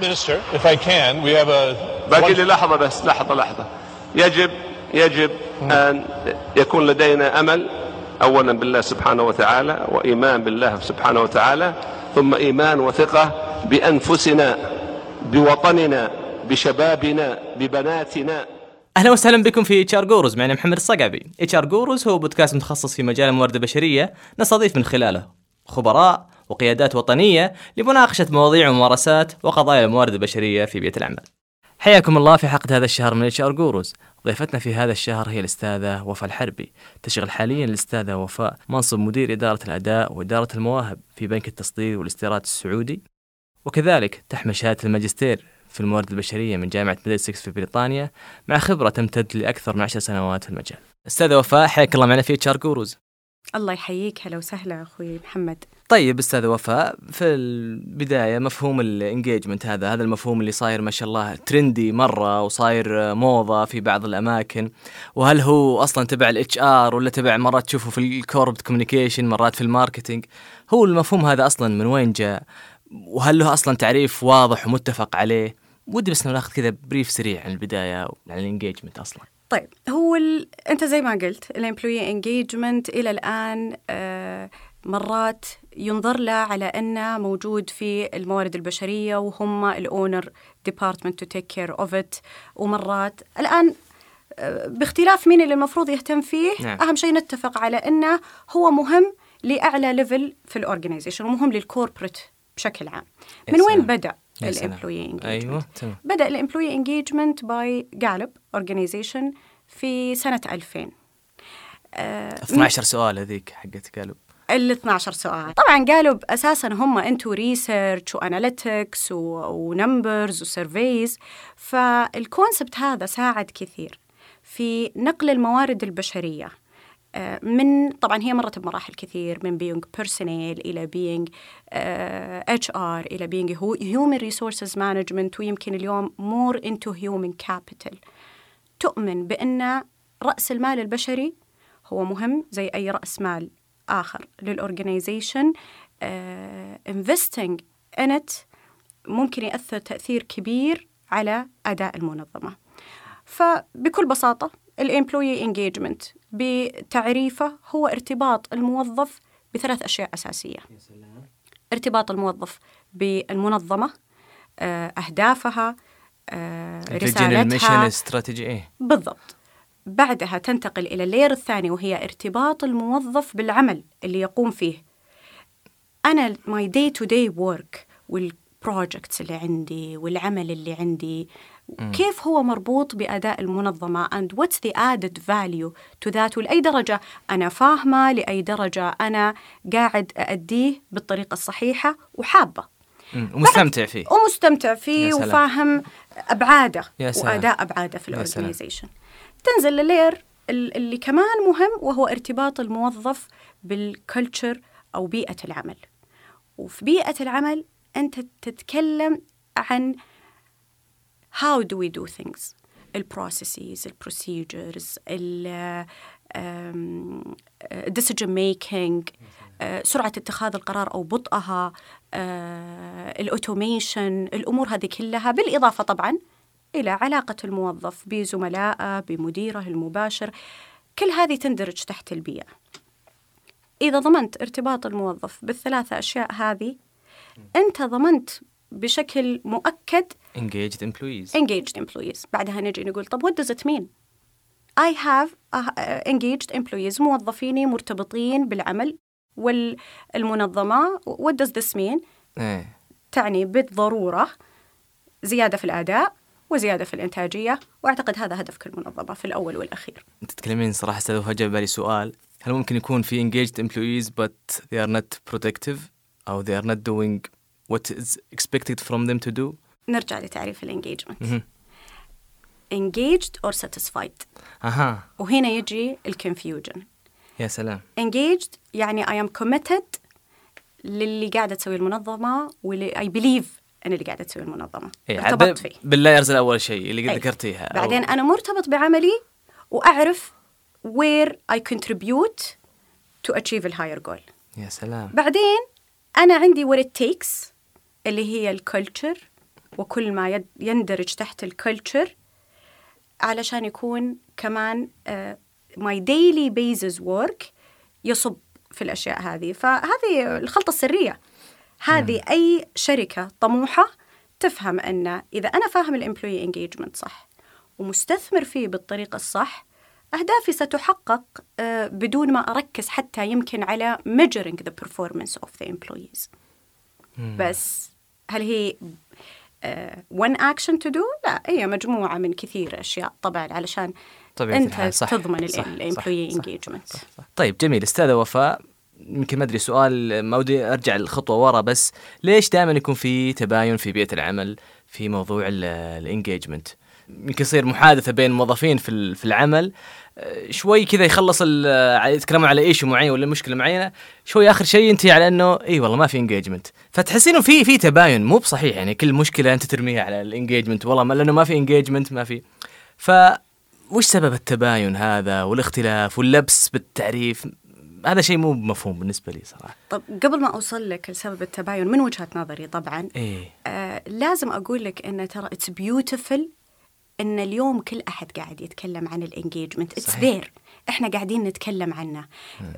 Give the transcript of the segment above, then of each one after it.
Minister, if I can, we have a. باقي لي لحظة بس لحظة لحظة. يجب يجب أن يكون لدينا أمل أولا بالله سبحانه وتعالى وإيمان بالله سبحانه وتعالى ثم إيمان وثقة بأنفسنا بوطننا بشبابنا ببناتنا. أهلا وسهلا بكم في HR Gurus معنا محمد الصقعبي. HR Gurus هو بودكاست متخصص في مجال الموارد البشرية نستضيف من خلاله خبراء وقيادات وطنية لمناقشة مواضيع وممارسات وقضايا الموارد البشرية في بيئة العمل حياكم الله في حلقه هذا الشهر من HR Gurus. ضيفتنا في هذا الشهر هي الأستاذة وفاء الحربي. تشغل حاليا الأستاذة وفاء منصب مدير إدارة الأداء وإدارة المواهب في بنك التصدير والاستيراد السعودي. وكذلك تحمل شهادة الماجستير في الموارد البشرية من جامعة ميدلسكس في بريطانيا مع خبرة تمتد لأكثر من عشر سنوات في المجال. أستاذة وفاء حياك الله معنا في HR Gurus. الله يحييك هلا وسهلا أخوي محمد. طيب أستاذ وفاء في البداية مفهوم ال engagement هذا هذا المفهوم اللي صاير ما شاء الله trendy مرة وصاير موضة في بعض الأماكن. وهل هو أصلا تبع ال HR ولا تبع مرات تشوفه في ال corporate communication مرات في ال marketing؟ هو المفهوم هذا أصلا من وين جاء؟ وهل له أصلا تعريف واضح ومتفق عليه؟ ودي بس ناخذ كذا brief سريع عن البداية عن ال engagement أصلا. طيب هو ال... أنت زي ما قلت ال employee engagement إلى الآن آه مرات ينظر له على أنه موجود في الموارد البشرية وهم ال owner department to take care of it ومرات الآن آه باختلاف مين اللي المفروض يهتم فيه نعم. أهم شيء نتفق على أنه هو مهم لأعلى level في ال organization ومهم لل corporate بشكل عام من وين. بدأ. ال employee engagement أيوه تمام. بدأ ال employee engagement by Gallup organization في سنة 2000 آه 12 سؤال هذيك حقت قالوا ال 12 سؤال. طبعا قالوا أساسا هم انتو ريسيرش واناليتكس ونمبرز وسيرفيز فالكونسبت هذا ساعد كثير في نقل الموارد البشرية. من طبعا هي مرت بمراحل كثير من being personnel إلى being HR إلى being human resources management ويمكن اليوم more into human capital تؤمن بأن رأس المال البشري هو مهم زي أي رأس مال آخر. لل organization investing in ممكن يأثر تأثير كبير على أداء المنظمة. فبكل بساطة ال employee engagement بتعريفه هو ارتباط الموظف بثلاث أشياء أساسية. ارتباط الموظف بالمنظمة آه، أهدافها آه، رسالتها. الاستراتيجي إيه. بالضبط. بعدها تنتقل إلى ال layer الثاني وهي ارتباط الموظف بالعمل اللي يقوم فيه. أنا my day to day work وال projects اللي عندي والعمل اللي عندي كيف هو مربوط بأداء المنظمة and what's the added value to that ولأي درجة أنا فاهمة لأي درجة أنا قاعد أأديه بالطريقة الصحيحة وحابة. ومستمتع فيه ومستمتع فيه. وفاهم سلام. وأداء أبعاده في. ال organization تنزل لل layer ال- اللي كمان مهم وهو ارتباط الموظف بال culture أو بيئة العمل وفي بيئة العمل أنت تتكلم عن how do we do things? ال processes ال procedures decision making آه، سرعة اتخاذ القرار أو بطئها الأوتوميشن الأمور هذه كلها بالإضافة طبعا إلى علاقة الموظف بزملائه بمديره المباشر. كل هذه تندرج تحت البيئة. إذا ضمنت ارتباط الموظف بالثلاثة أشياء هذه أنت ضمنت بشكل مؤكد. Engaged employees. Engaged employees. بعدها نجي نقول طب what does it mean? I have uh, engaged employees موظفيني مرتبطين بالعمل والمنظمة. What does this mean? إيه. تعني بالضرورة زيادة في الأداء وزيادة في الإنتاجية. وأعتقد هذا هدف كل منظمة في الأول والأخير. انت تتكلمين صراحة أستاذ وفاء بالي سؤال. هل ممكن يكون في engaged employees but they are not productive أو they are not doing what is expected from them to do? نرجع لتعريف ال engagement engaged or satisfied. أها. وهنا يجي ال confusion يا سلام. Engaged يعني I am committed للي قاعدة تسوي المنظمة واللي I believe أنا اللي قاعدة تسوي المنظمة. إيه ارتبطت فيه. بال layers الأول شيء اللي قد أي. ذكرتيها. أو- بعدين أنا مرتبط بعملي where I contribute to achieve a higher goal. يا سلام. بعدين أنا عندي what it takes اللي هي ال culture وكل ما يندرج تحت ال culture علشان يكون كمان my daily basis work يصب في الأشياء هذه. فهذه الخلطة السرية. هذه أي شركة طموحة تفهم أن إذا أنا فاهم ال employee engagement صح ومستثمر فيه بالطريقة الصح أهدافي ستحقق آه، بدون ما أركز حتى يمكن على measuring the performance of the employees. بس. هل هي one action to do؟ لا هي مجموعة من كثير أشياء طبعا علشان طبيعة أنت الحال، صح، تضمن ال employee engagement. طيب جميل أستاذة وفاء يمكن ما أدري سؤال ما ودي أرجع الخطوة ورا بس ليش دائما يكون في تباين في بيئة العمل في موضوع ال engagement يمكن يصير محادثة بين موظفين في في العمل شوي كذا يخلص ال- يتكلموا على issue معين ولا مشكلة معينة شوي آخر شيء ينتهي على إنه إي والله ما في engagement فتحسين إنه في في تباين مو بصحيح يعني كل مشكلة أنت ترميها على ال engagement والله ما لأنه ما في engagement ما في. ف وش سبب التباين هذا والاختلاف واللبس بالتعريف؟ هذا شيء مو مفهوم بالنسبة لي صراحة. طب قبل ما أوصل لك لسبب التباين من وجهة نظري طبعا إيه. آه لازم أقول لك أن ترى it's beautiful أن اليوم كل أحد قاعد يتكلم عن ال engagement it's. there إحنا قاعدين نتكلم عنه.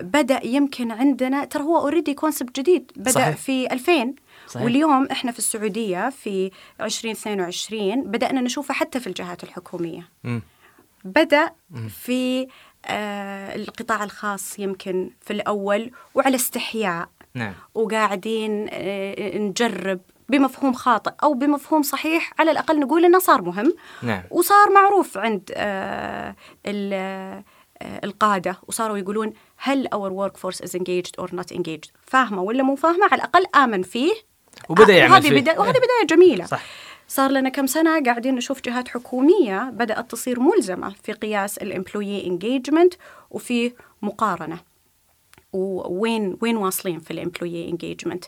بدأ يمكن عندنا ترى هو already concept جديد. بدأ صحيح. في 2000 صحيح. واليوم إحنا في السعودية في 2022 بدأنا نشوفه حتى في الجهات الحكومية. مم. بدأ في آه القطاع الخاص يمكن في الأول وعلى استحياء. نعم. وقاعدين آه، نجرب. بمفهوم خاطئ أو بمفهوم صحيح على الأقل نقول إنه صار مهم. نعم. وصار معروف عند آه، ال- آه، القادة وصاروا يقولون هل our workforce is engaged or not engaged فاهمة ولا مو فاهمة؟ على الأقل آمن فيه. وبدأ آه، يعمل وهذه فيه. بدا... وهذه بداية جميلة. صح. صار لنا كم سنة قاعدين نشوف جهات حكومية بدأت تصير ملزمة في قياس ال employee engagement وفي مقارنة. ووين وين واصلين في ال employee engagement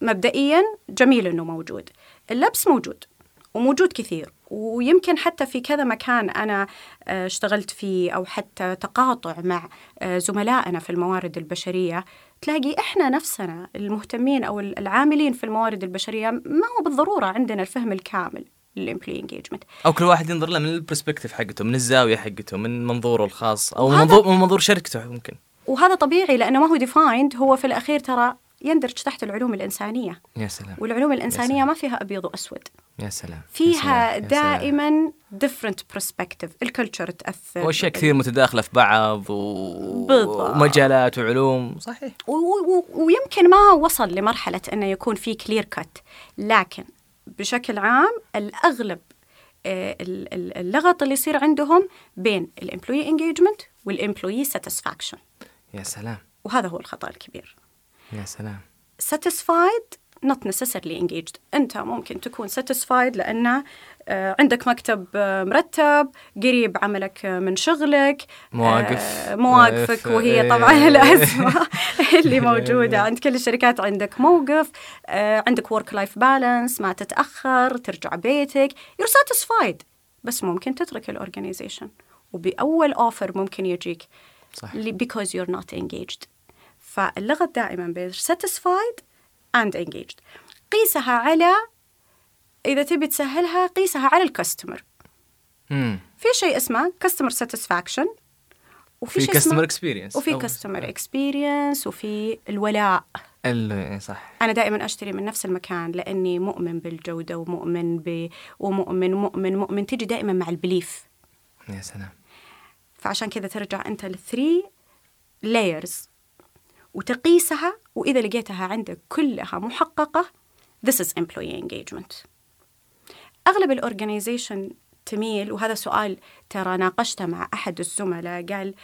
فمبدئيا جميل إنه موجود. اللبس موجود وموجود كثير ويمكن حتى في كذا مكان أنا آه، اشتغلت فيه أو حتى تقاطع مع آه، زملائنا في الموارد البشرية. تلاقي إحنا نفسنا المهتمين أو العاملين في الموارد البشرية ما هو بالضرورة عندنا الفهم الكامل لل employee engagement أو كل واحد ينظر له من ال perspective حقته من الزاوية حقته من منظوره الخاص أو من منظور شركته ممكن وهذا طبيعي لأنه ما هو defined هو في الأخير ترى يندرج تحت العلوم الإنسانية. يا سلام. والعلوم الإنسانية سلام. ما فيها أبيض وأسود. يا سلام. فيها يا سلام. دائما different perspective. ال culture تأثر. واشياء كثير متداخلة في بعض و... بالضبط. ومجالات وعلوم. صحيح. و- و- ويمكن ما وصل لمرحلة إنه يكون في clear cut لكن بشكل عام الأغلب آه، ال- ال- اللغط اللي يصير عندهم بين ال employee engagement وال employee satisfaction يا سلام. وهذا هو الخطأ الكبير. يا سلام. Satisfied? Not necessarily engaged. أنت ممكن تكون satisfied لأن آه، عندك مكتب آه، مرتب قريب عملك من شغلك مواقف. آه، مواقفك وهي إيه. طبعا الأزمة اللي موجودة. عند كل الشركات عندك موقف عندك work life balance ما تتأخر ترجع بيتك. You're satisfied. بس ممكن تترك ال organization وبأول offer ممكن يجيك. صح. because you're not engaged. فاللغط دائما بين satisfied and engaged. قيسها على إذا تبي تسهلها قيسها على ال customer في شيء اسمه customer satisfaction وفي في شيء customer experience وفي customer experience وفي الولاء. صح. أنا دائما أشتري من نفس المكان لأني مؤمن بالجودة ومؤمن ب ومؤمن مؤمن مؤمن. تجي دائما مع ال belief. يا سلام. فعشان كذا ترجع أنت لل three layers. وتقيسها وإذا لقيتها عندك كلها محققة this is employee engagement. أغلب ال organization تميل وهذا سؤال ترى ناقشته مع أحد الزملاء قال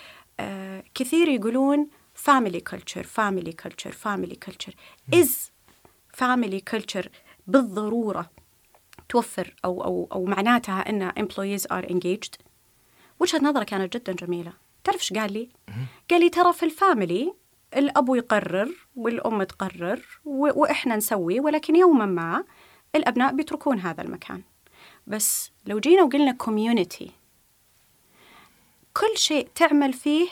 آه كثير يقولون family culture family culture family culture. is family culture بالضرورة توفر أو أو أو معناتها أن employees are engaged وجهة نظره كانت جدا جميلة. تعرف إيش قال لي؟ قال لي ترى في ال family الأب يقرر والأم تقرر وإحنا نسوي ولكن يوما ما الأبناء بيتركون هذا المكان. بس لو جينا وقلنا community كل شيء تعمل فيه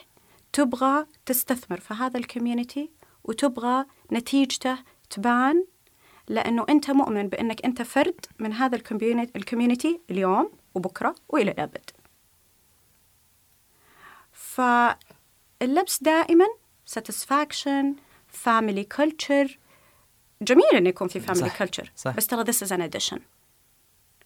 تبغى تستثمر. في هذا ال community وتبغى نتيجته تبان لأنه أنت مؤمن بأنك أنت فرد من هذا ال community اليوم وبكرة وإلى الأبد. فاللبس دائما satisfaction family culture جميل إنه يكون في family culture بس ترى this is an addition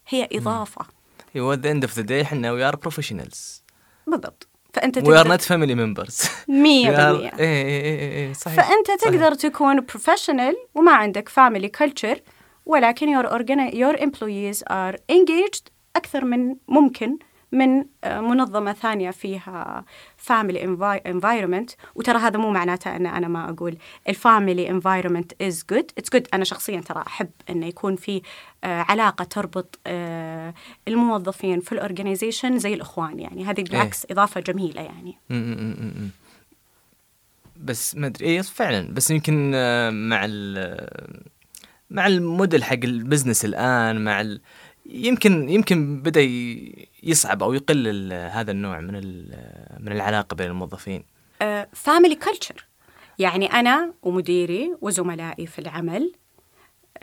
هي إضافة. at the end of the day إحنا we are professionals بالضبط. فأنت we are not family members 100% اي اي اي صحيح فأنت تقدر صحيح. تكون professional وما عندك family culture ولكن your organiza- your employees are engaged أكثر من ممكن. من آه، منظمة ثانية فيها family envi- environment. وترى هذا مو معناته أن أنا ما أقول ال family environment is good. It's good. أنا شخصيا ترى أحب أنه يكون في آه، علاقة تربط آه، الموظفين في ال organization زي الإخوان يعني. هذه بالعكس إضافة جميلة يعني. م- م- م- م. بس ما أدري. إيه فعلا. بس يمكن مع ال مع الموديل حق ال business الآن مع ال يمكن يمكن بدأ يصعب أو يقل هذا النوع من من العلاقة بين الموظفين. family culture يعني أنا ومديري وزملائي في العمل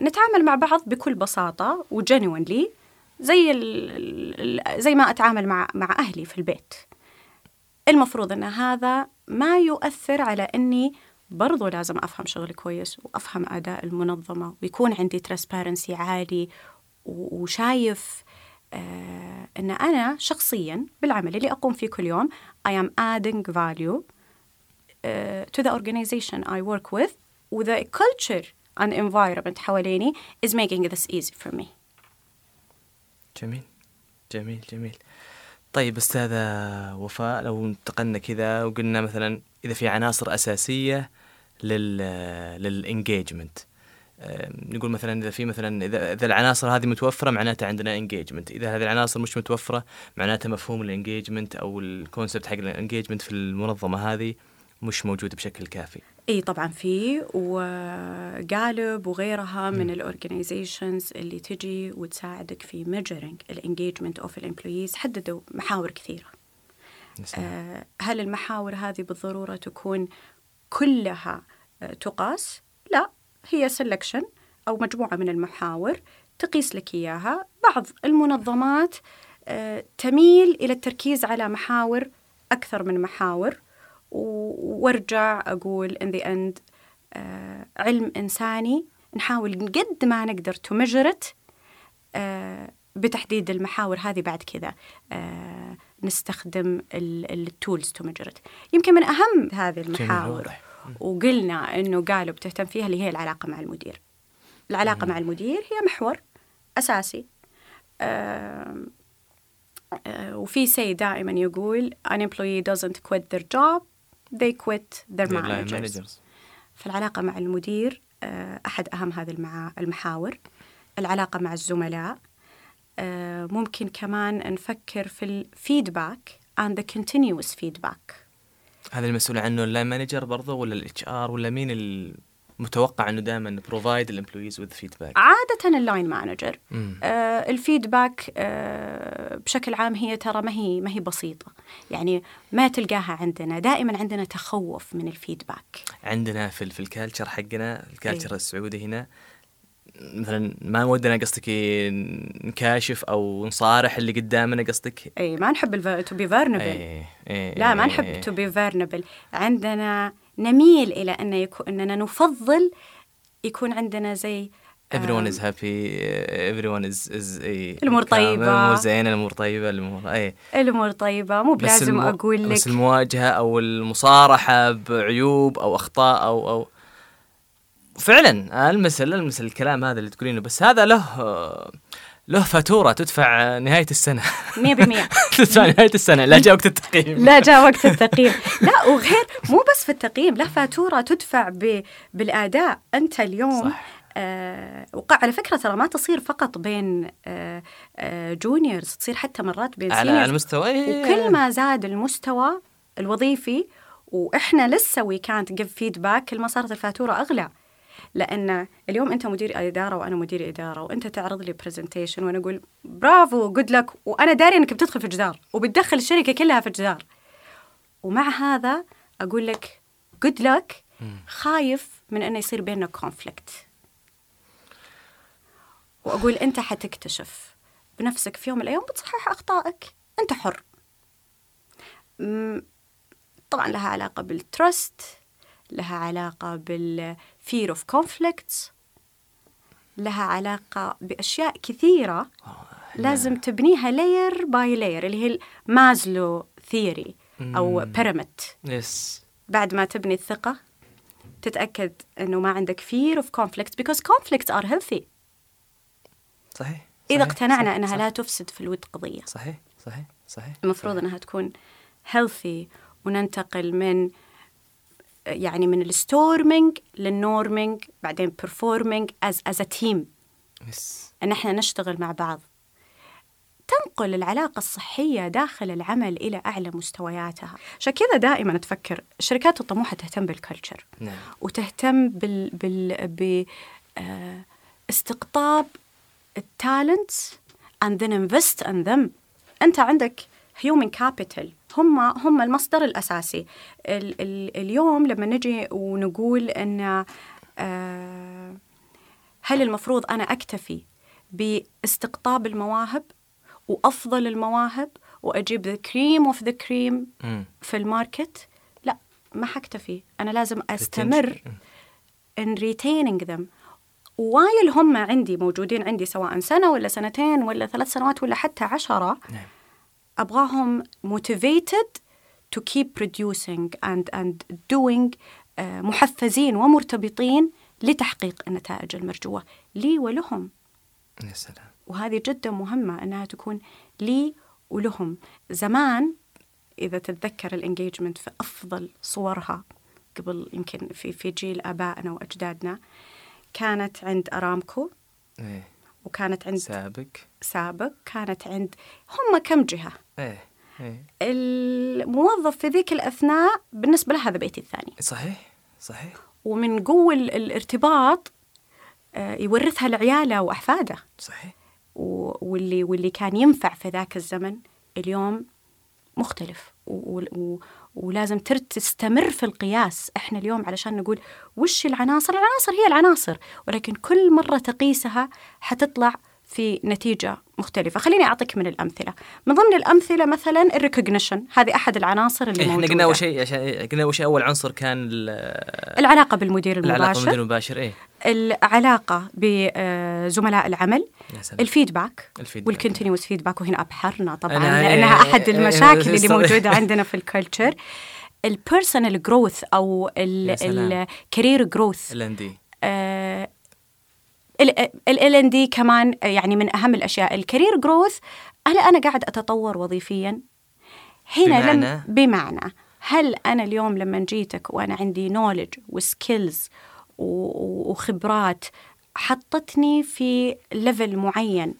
نتعامل مع بعض بكل بساطة وجنونلي زي زي ما أتعامل مع مع أهلي في البيت. المفروض أن هذا ما يؤثر على أني برضو لازم أفهم شغلي كويس وأفهم أداء المنظمة ويكون عندي ترانسبيرنسي عالي وشايف آه أن أنا شخصيا بالعمل اللي أقوم فيه كل يوم I am adding value uh, to the organization I work with و the culture and environment حواليني is making this easy for me. جميل. جميل جميل. طيب أستاذة وفاء لو انتقلنا كذا وقلنا مثلا إذا في عناصر أساسية لل لل engagement نقول مثلا إذا في مثلا إذا إذا العناصر هذه متوفرة معناتها عندنا engagement إذا هذه العناصر مش متوفرة معناتها مفهوم ال engagement أو ال concept حق ال engagement في المنظمة هذه مش موجود بشكل كافي. إي طبعا في و Gallup وغيرها من ال organizations اللي تجي وتساعدك في measuring ال engagement of ال employees حددوا محاور كثيرة. آه، هل المحاور هذه بالضرورة تكون كلها آه، تقاس؟ لا. هي selection أو مجموعة من المحاور تقيس لك إياها، بعض المنظمات آه، تميل إلى التركيز على محاور أكثر من محاور. وارجع أقول in the end آه، علم إنساني. نحاول قد ما نقدر to measure it آه، بتحديد المحاور هذه بعد كذا نستخدم التولز تو يمكن من أهم هذه المحاور. وقلنا إنه قالوا بتهتم فيها اللي هي العلاقة مع المدير. العلاقة مع المدير هي محور أساسي. آه، وفي سي دائما يقول an employee doesn't quit their job they quit their managers. managers فالعلاقة مع المدير آه، أحد أهم هذه المحاور. العلاقة مع الزملاء آه، ممكن كمان نفكر في ال feedback and the continuous feedback. هذا المسؤول عنه ال line manager برضه ولا ال HR ولا مين المتوقع إنه دائما provide ال employees with feedback عادة ال line manager آه ال feedback آه بشكل عام هي ترى ما هي ما هي بسيطة. يعني ما تلقاها عندنا دائما عندنا تخوف من ال feedback عندنا في في ال culture حقنا ال culture إيه. السعودي هنا مثلا ما ودنا قصدك نكاشف أو نصارح اللي قدامنا قصدك؟ إي ما نحب to be vulnerable لا ما نحب. to بي فيرنبل عندنا نميل إلى أن يكون أننا نفضل يكون عندنا زي everyone is happy everyone is is إيه الأمور طيبة. الأمور زينة الأمور طيبة الأمور إيه الأمور طيبة مو بلازم المو... أقول لك. بس المواجهة أو المصارحة بعيوب أو أخطاء أو أو فعلا المس المس الكلام هذا اللي تقولينه بس هذا له له فاتورة تدفع نهاية السنة. 100% تدفع نهاية السنة لا جاء وقت التقييم. لا جاء وقت التقييم. لا وغير مو بس في التقييم له فاتورة تدفع ب... بالأداء. أنت اليوم صح. آه وقع على فكرة ترى ما تصير فقط بين آه آه juniors تصير حتى مرات بين على المستوى إيه. وكل ما زاد المستوى الوظيفي وإحنا لسه وي كانت جيف فيدباك كل ما صارت الفاتورة أغلى. لأن اليوم أنت مدير إدارة وأنا مدير إدارة وأنت تعرض لي presentation وأنا أقول برافو good luck وأنا داري إنك بتدخل في جدار وبتدخل الشركة كلها في جدار. ومع هذا أقول لك good luck خايف من انه يصير بيننا conflict وأقول أنت حتكتشف بنفسك في يوم من الأيام بتصحح أخطائك. أنت حر. طبعا لها علاقة بال trust لها علاقة بال fear of conflicts لها علاقة بأشياء كثيرة لازم تبنيها layer by layer اللي هي ال Maslow theory أو pyramid yes بعد ما تبني الثقة تتأكد أنه ما عندك fear of conflicts because conflicts are healthy. صحيح إذا صحيح، اقتنعنا صحيح، أنها صحيح. لا تفسد في الود قضية. صحيح صحيح صحيح. المفروض أنها تكون healthy وننتقل من يعني من ال storming لل norming بعدين performing as a team. yes أن إحنا نشتغل مع بعض. تنقل العلاقة الصحية داخل العمل إلى أعلى مستوياتها. عشان كذا دائما تفكر الشركات الطموحة تهتم بال culture نعم. وتهتم بال بال ب آه، استقطاب ال talents and then invest in them. أنت عندك human capital. هم هم المصدر الأساسي. ال ال اليوم لما نجي ونقول إن آه، هل المفروض أنا أكتفي باستقطاب المواهب وأفضل المواهب وأجيب the cream of the cream. في ال market؟ لا ما حكتفي. أنا لازم أستمر in retaining them. while هم عندي موجودين عندي سواء سنة ولا سنتين ولا ثلاث سنوات ولا حتى عشرة. نعم. أبغاهم motivated to keep producing and, and doing آه، محفزين ومرتبطين لتحقيق النتائج المرجوة. لي ولهم. يا سلام. وهذه جدا مهمة أنها تكون لي ولهم. زمان إذا تتذكر الانجيجمنت في أفضل صورها قبل يمكن في في جيل آبائنا وأجدادنا كانت عند أرامكو. إيه. وكانت عند سابق. سابق. كانت عند هم كم جهة؟ إيه إيه. الموظف في ذيك الأثناء بالنسبة له هذا بيتي الثاني. صحيح صحيح. ومن ال- الارتباط آه، يورثها لعياله وأحفاده. صحيح. واللي واللي كان ينفع في ذاك الزمن اليوم مختلف. و- و- و- ولازم تستمر في القياس إحنا اليوم علشان نقول وش العناصر؟ العناصر هي العناصر ولكن كل مرة تقيسها حتطلع في نتيجة مختلفة. خليني أعطيك من الأمثلة. من ضمن الأمثلة مثلا ال recognition هذه أحد العناصر اللي إيه، إحنا موجودة قلنا أول شيء عشان قلنا أول شيء أول عنصر كان ال- العلاقة بالمدير المباشر. بالمدير المباشر إيه. العلاقة بزملاء العمل. ال feedback ال feedback. وال continuous feedback وهنا أبحرنا طبعا أحد إيه، المشاكل إيه، اللي صح. موجودة عندنا في ال culture ال personal growth سلام. ال career growth ال L&D كمان يعني من أهم الأشياء ال career growth هل أنا قاعد أتطور وظيفيا هنا لم بمعنى؟ بمعنى هل أنا اليوم لما جيتك وأنا عندي knowledge و skills وخبرات حطتني في level معين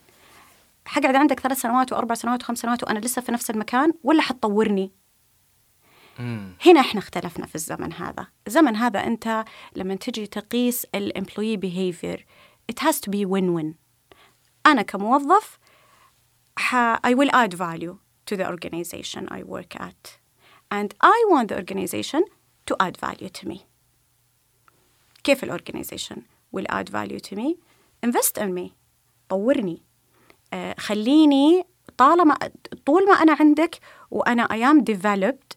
حقعد عندك ثلاث سنوات وأربع سنوات وخمس سنوات وأنا لسه في نفس المكان ولا حتطورني. هنا إحنا اختلفنا في الزمن هذا الزمن هذا أنت لما تجي تقيس ال employee behavior it has to be win-win انا كموظف ح, I will add value to the organization I work at and I want the organization to add value to me كيف الorganization will add value to me invest in me طورني آه، خليني طالما طول ما أنا عندك وأنا I am developed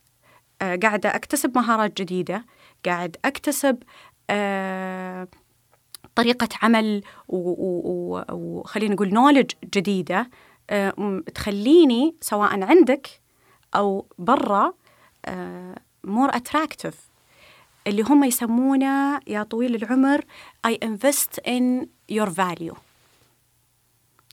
آه، قاعدة أكتسب مهارات جديدة قاعد أكتسب آه، طريقة عمل وخلينا نقول نولج جديدة آه، تخليني سواء عندك أو برا مور attractive اللي هم يسمونه يا طويل العمر I invest in your value.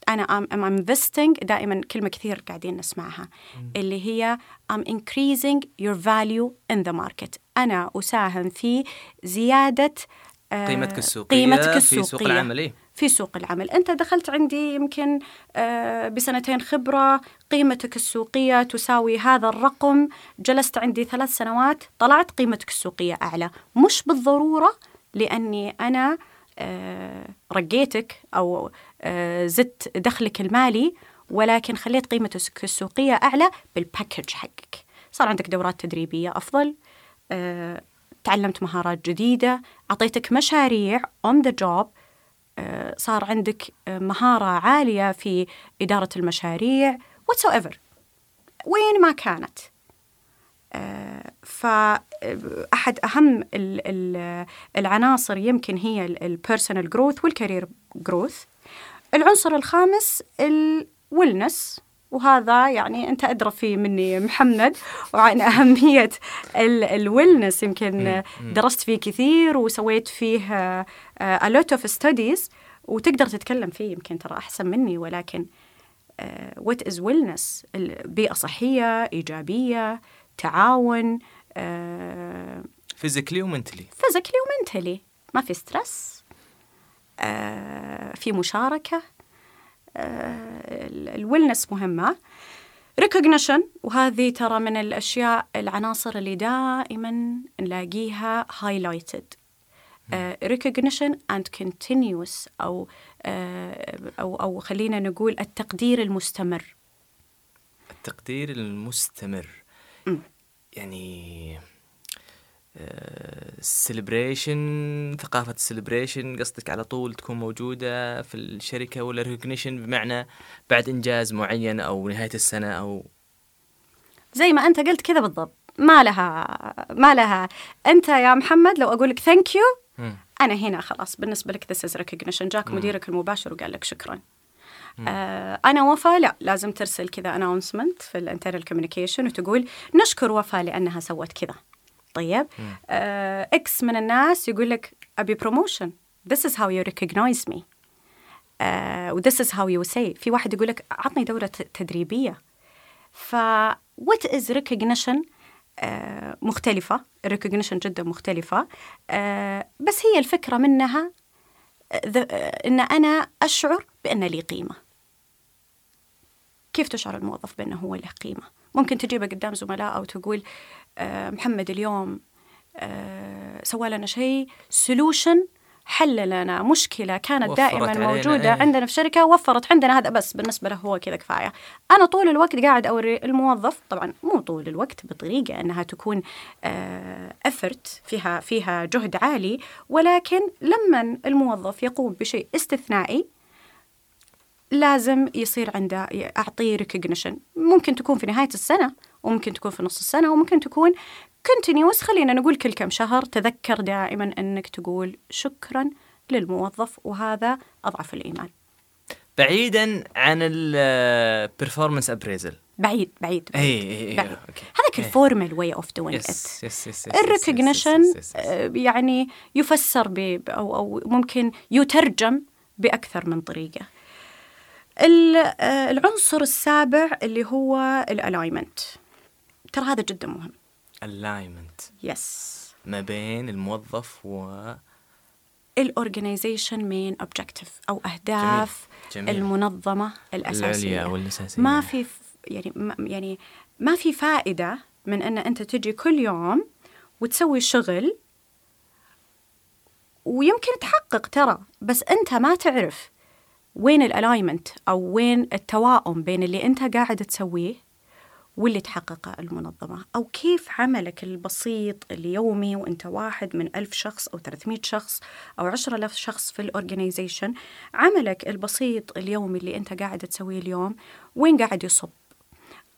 أنا I'm, I'm investing دائما كلمة كثير قاعدين نسمعها اللي هي I'm increasing your value in the market. أنا أساهم في زيادة آه، قيمتك السوقية قيمتك في السوقية سوق العمل إيه؟ في سوق العمل. أنت دخلت عندي يمكن آه، بسنتين خبرة. قيمتك السوقية تساوي هذا الرقم. جلست عندي ثلاث سنوات طلعت قيمتك السوقية أعلى. مش بالضرورة لأني أنا آه، رقيتك أو آه، زدت دخلك المالي ولكن خليت قيمتك السوقية أعلى بالباكج حقك. صار عندك دورات تدريبية أفضل آه، تعلمت مهارات جديدة أعطيتك مشاريع on the job آه، صار عندك آه، مهارة عالية في إدارة المشاريع whatsoever وين ما كانت. آه، فأحد أهم ال- ال- العناصر يمكن هي ال personal growth وال career growth العنصر الخامس ال wellness وهذا يعني أنت أدرى فيه مني محمد وعن أهمية ال wellness يمكن درست فيه كثير وسويت فيه آه، a lot of studies وتقدر تتكلم فيه يمكن ترى أحسن مني. ولكن what is wellness بيئه صحية إيجابية تعاون آه، physically و mentally physically و mentally ما في stress آه، في مشاركة. ال wellness مهمة. recognition وهذه ترى من الأشياء العناصر اللي دائما نلاقيها highlighted. recognition and continuous أو آه، أو أو خلينا نقول التقدير المستمر. التقدير المستمر. يعني ال celebration ثقافة ال celebration قصدك على طول تكون موجودة في الشركة ولا recognition بمعنى بعد إنجاز معين أو نهاية السنة أو؟ زي ما أنت قلت كذا بالضبط. ما لها ما لها. أنت يا محمد لو أقول لك thank you أنا هنا خلاص. بالنسبة لك this is recognition جاك مديرك المباشر وقال لك شكرا. آه أنا وفاء لا لازم ترسل كذا announcement في ال internal communication وتقول نشكر وفاء لأنها سوت كذا. طيب. آه إكس من الناس يقول لك أبي promotion this is how you recognize me. و this is how you say. في واحد يقول لك عطني دورة ت- تدريبية. ف what is recognition آه مختلفة. ال recognition جدا مختلفة. آه بس هي الفكرة منها ذ- آه، إن أنا أشعر بأن لي قيمة. كيف تشعر الموظف بأنه هو له قيمة؟ ممكن تجيبه قدام زملاء أو تقول آه محمد اليوم آه سوى لنا شيء solution حل لنا مشكلة كانت دائما علينا، موجودة إيه. عندنا في الشركة وفرت عندنا هذا بس بالنسبة له هو كذا كفاية أنا طول الوقت قاعد أوري الموظف طبعا مو طول الوقت بطريقة أنها تكون effort فيها فيها جهد عالي ولكن لما الموظف يقوم بشيء استثنائي لازم يصير عنده أعطيه recognition ممكن تكون في نهاية السنة وممكن تكون في نص السنة وممكن تكون continuous خلينا نقول كل كم شهر تذكر دائما أنك تقول شكرا للموظف وهذا أضعف الإيمان. بعيدا عن ال performance appraisal بعيد بعيد اي بعيد, اي بعيد. okay. هذاك ال formal way of doing yes ال recognition يعني يفسر ب أو أو ممكن يترجم بأكثر من طريقة. العنصر السابع اللي هو ال alignment ترى هذا جدا مهم. الاينمنت يس ما بين الموظف و ال organization main objective أو أهداف جميل. جميل. المنظمة الأساسية. العليا والاساسيه ما في يعني ما يعني ما في فائدة من أن أنت تجي كل يوم وتسوي شغل ويمكن تحقق ترى بس أنت ما تعرف وين ال alignment أو وين التواؤم بين اللي أنت قاعد تسويه واللي تحققه المنظمة؟ أو كيف عملك البسيط اليومي وأنت واحد من ألف شخص أو 300 شخص أو 10000 شخص في ال organization عملك البسيط اليومي اللي أنت قاعد تسويه اليوم وين قاعد يصب؟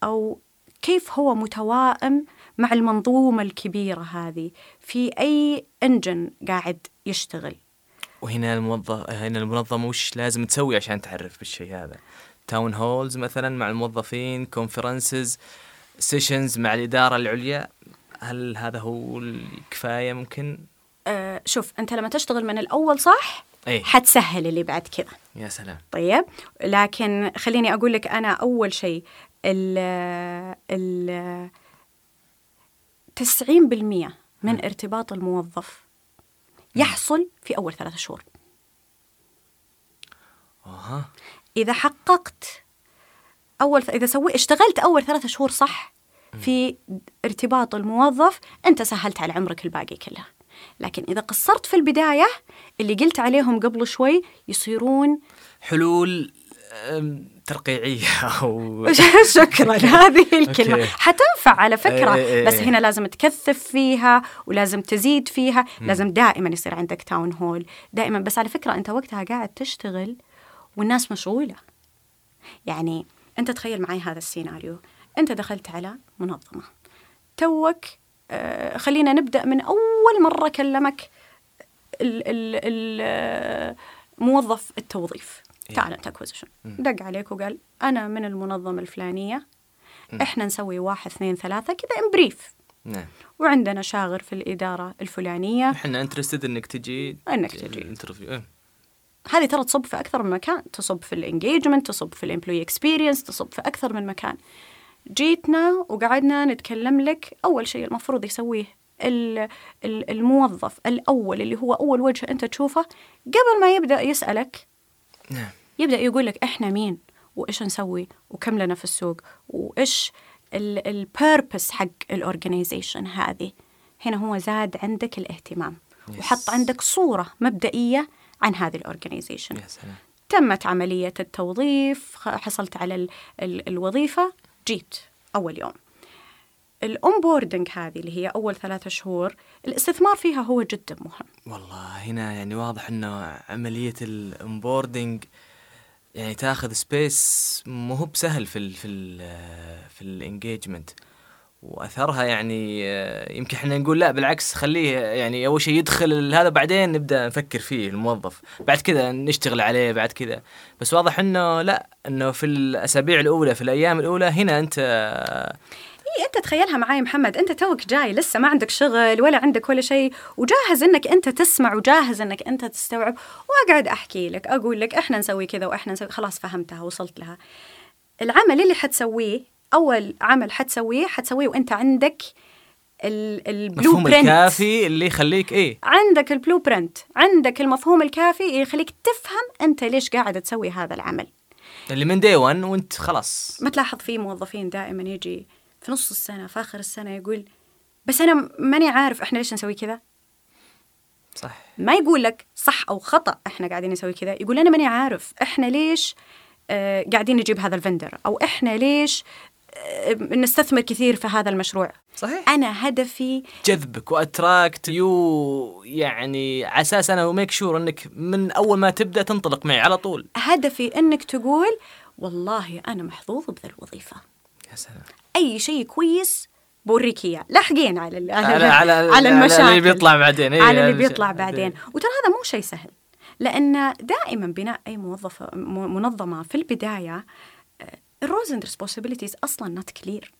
أو كيف هو متوائم مع المنظومة الكبيرة هذه؟ في أي engine قاعد يشتغل؟ وهنا الموظف هنا المنظمة وش لازم تسوي عشان تعرف بالشيء هذا؟ town halls مثلا مع الموظفين conferences sessions مع الإدارة العليا هل هذا هو الكفاية ممكن؟ آه شوف أنت لما تشتغل من الأول صح؟ أي. حتسهل اللي بعد كذا. يا سلام. طيب لكن خليني أقول لك أنا أول شيء ال ال 90% من ارتباط الموظف يحصل في أول ثلاثة شهور. أها. إذا حققت أول إذا سوي اشتغلت أول ثلاثة شهور صح في ارتباط الموظف أنت سهلت على عمرك الباقي كله. لكن إذا قصرت في البداية اللي قلت عليهم قبل شوي يصيرون حلول ترقيعية أو شكرا. هذه الكلمة okay. حتنفع على فكرة. إيه إيه بس إيه. هنا لازم تكثف فيها ولازم تزيد فيها. لازم دائما يصير عندك town hall دائما. بس على فكرة أنت وقتها قاعد تشتغل والناس مشغولة. يعني أنت تخيل معي هذا السيناريو. أنت دخلت على منظمة. توك آه خلينا نبدأ من أول مرة كلمك ال ال ال آه، موظف التوظيف. talent acquisition دق عليك وقال أنا من المنظمة الفلانية. إحنا نسوي واحد اثنين ثلاثة كذا in brief نعم. وعندنا شاغر في الإدارة الفلانية. إحنا interested إنك تجي إنك تجي. ال interview إيه. هذه ترى تصب في أكثر من مكان تصب في ال engagement تصب في ال employee experience تصب في أكثر من مكان. جيتنا وقعدنا نتكلم لك أول شيء المفروض يسويه ال- ال- الموظف الأول اللي هو أول وجه أنت تشوفه قبل ما يبدأ يسألك. نعم. يبدأ يقول لك إحنا مين وإيش نسوي وكم لنا في السوق وإيش ال purpose حق ال organization هذه. هنا هو زاد عندك الاهتمام وحط عندك صورة مبدئية عن هذه ال organization سلام. تمت عملية التوظيف حصلت على ال ال الوظيفة جيت أول يوم. ال onboarding هذه اللي هي أول ثلاثة شهور الاستثمار فيها هو جدا مهم. والله هنا يعني واضح إنه عملية ال onboarding يعني تاخذ space مو هو بسهل في ال في ال في ال engagement وأثرها يعني آه، يمكن إحنا نقول لا بالعكس خليه يعني أول شيء يدخل هذا بعدين نبدأ نفكر فيه الموظف. بعد كذا نشتغل عليه بعد كذا. بس واضح إنه لا إنه في الأسابيع الأولى في الأيام الأولى هنا أنت إيه أنت تخيلها معاي محمد. أنت توك جاي لسه ما عندك شغل ولا عندك ولا شيء وجاهز إنك أنت تسمع وجاهز إنك أنت تستوعب. وأقعد أحكي لك أقول لك إحنا نسوي كذا وإحنا نسوي خلاص فهمتها وصلت لها. العمل اللي حتسويه أول عمل حتسويه حتسويه وأنت عندك ال- ال blueprint الكافي اللي يخليك إيه؟ عندك ال blueprint عندك المفهوم الكافي يخليك تفهم أنت ليش قاعد تسوي هذا العمل. اللي من day 1 وأنت خلاص. ما تلاحظ في موظفين دائما يجي في نص السنة في آخر السنة يقول بس أنا ماني عارف إحنا ليش نسوي كذا. صح. ما يقول لك صح أو خطأ إحنا قاعدين نسوي كذا يقول أنا ماني عارف إحنا ليش آه قاعدين نجيب هذا ال vendor أو إحنا ليش آه نستثمر كثير في هذا المشروع. صحيح. أنا هدفي جذبك و attract you يعني على أساس أنا make sure إنك من أول ما تبدأ تنطلق معي على طول. هدفي إنك تقول والله أنا محظوظ بذا الوظيفة. يا سلام. أي شيء كويس بوريك إياه. لاحقين على ال- على, على على على المشاكل اللي بيطلع بعدين. إيه، على اللي بيطلع بعدين. وترى هذا مو شيء سهل. لأن دائما بناء أي موظفة م- منظمة في البداية ال roles and responsibilities أصلا not clear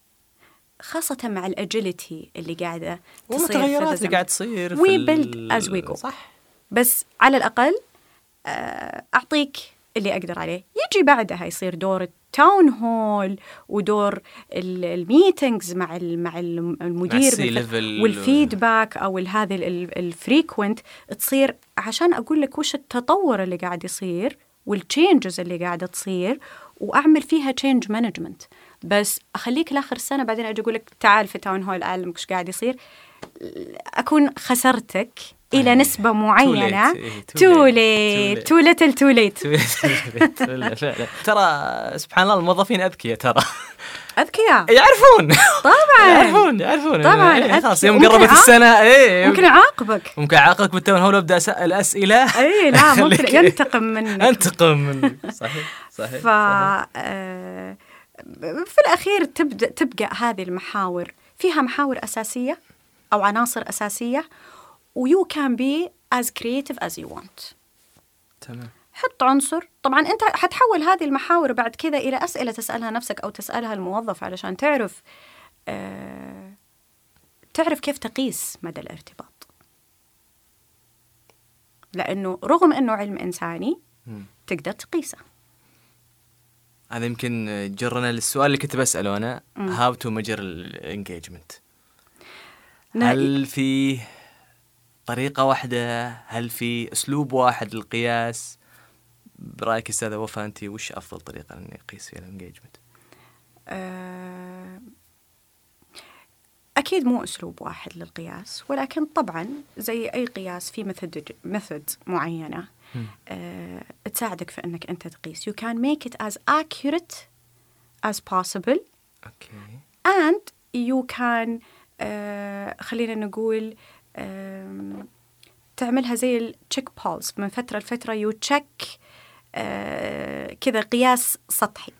خاصة مع ال agility اللي قاعدة تصير والمتغيرات اللي. قاعد تصير build ال- as we go. صح. بس على الأقل آه، أعطيك اللي أقدر عليه. يجي بعدها يصير دور ال town hall ودور ال- meetings مع مع الم- المدير. وال feedback أو هذه ال frequent تصير عشان أقول لك وش التطور اللي قاعد يصير وال changes اللي قاعدة تصير وأعمل فيها change management بس أخليك لآخر السنة بعدين أجي أقول لك تعال في town hall اعلمك إيش قاعد يصير. أكون خسرتك إلى أي. نسبة معينة. إيه، too. late too little too late. ترى سبحان الله الموظفين أذكياء ترى. أذكياء؟ يعرفون. طبعا. يعرفون يعرفون. طبعاً، إيه، خلاص. يوم قربت السنة إيه ممكن يعاقبك ممكن أعاقبك بالتون هول وأبدأ أسأل أسئلة. اي لا ممكن ينتقم منك. انتقم منك. صحيح صحيح ف آه، في الأخير تبدأ تبقى هذه المحاور فيها محاور أساسية أو عناصر أساسية ويو كان بي as creative as you want. تمام. حط عنصر. طبعا أنت حتحول هذه المحاور بعد كذا إلى أسئلة تسألها نفسك أو تسألها الموظف علشان تعرف آه تعرف كيف تقيس مدى الارتباط. لأنه رغم أنه علم إنساني مم. تقدر تقيسه. هذا يمكن جرنا للسؤال اللي كنت بسأله أنا how to measure ال engagement هل في طريقة واحدة؟ هل في أسلوب واحد للقياس؟ برأيك أستاذة وفاء أنت وش أفضل طريقة إني أقيس فيها ال engagement؟ آه، أكيد مو أسلوب واحد للقياس ولكن طبعا زي أي قياس في method method معينة تساعدك في انك انت تقيس you can make it as accurate as possible okay and you can آه خلينا نقول آم، تعملها زي ال check pulse من فترة لفترة you check آه كذا قياس سطحي.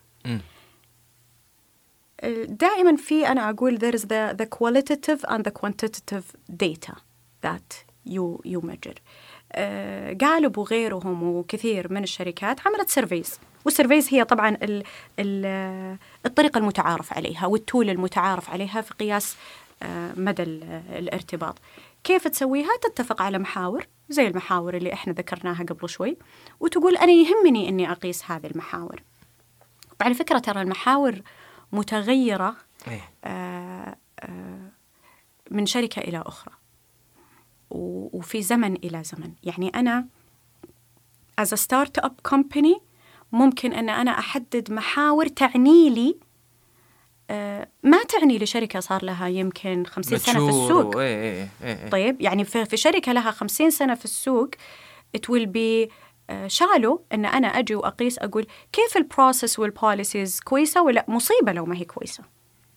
دائما في أنا أقول there is the, the qualitative and the quantitative data that you, you measure آه، Gallup وغيرهم وكثير من الشركات عملت surveys وال surveys هي طبعا ال ال الطريقة المتعارف عليها وال tool المتعارف عليها في قياس آه، مدى ال- الارتباط. كيف تسويها؟ تتفق على محاور زي المحاور اللي إحنا ذكرناها قبل شوي وتقول أنا يهمني أني أقيس هذه المحاور. وعلى فكرة ترى المحاور متغيرة آه، آه، من شركة إلى أخرى. وفي زمن إلى زمن. يعني أنا as a startup company ممكن أن أنا أحدد محاور تعني لي آه، ما تعني لشركة صار لها يمكن خمسين سنة في السوق. و- إيه إيه إيه. طيب يعني في, في شركة لها خمسين سنة في السوق it will be آه، shallow أن أنا أجي وأقيس أقول كيف ال process وال policies كويسة ولا مصيبة لو ما هي كويسة؟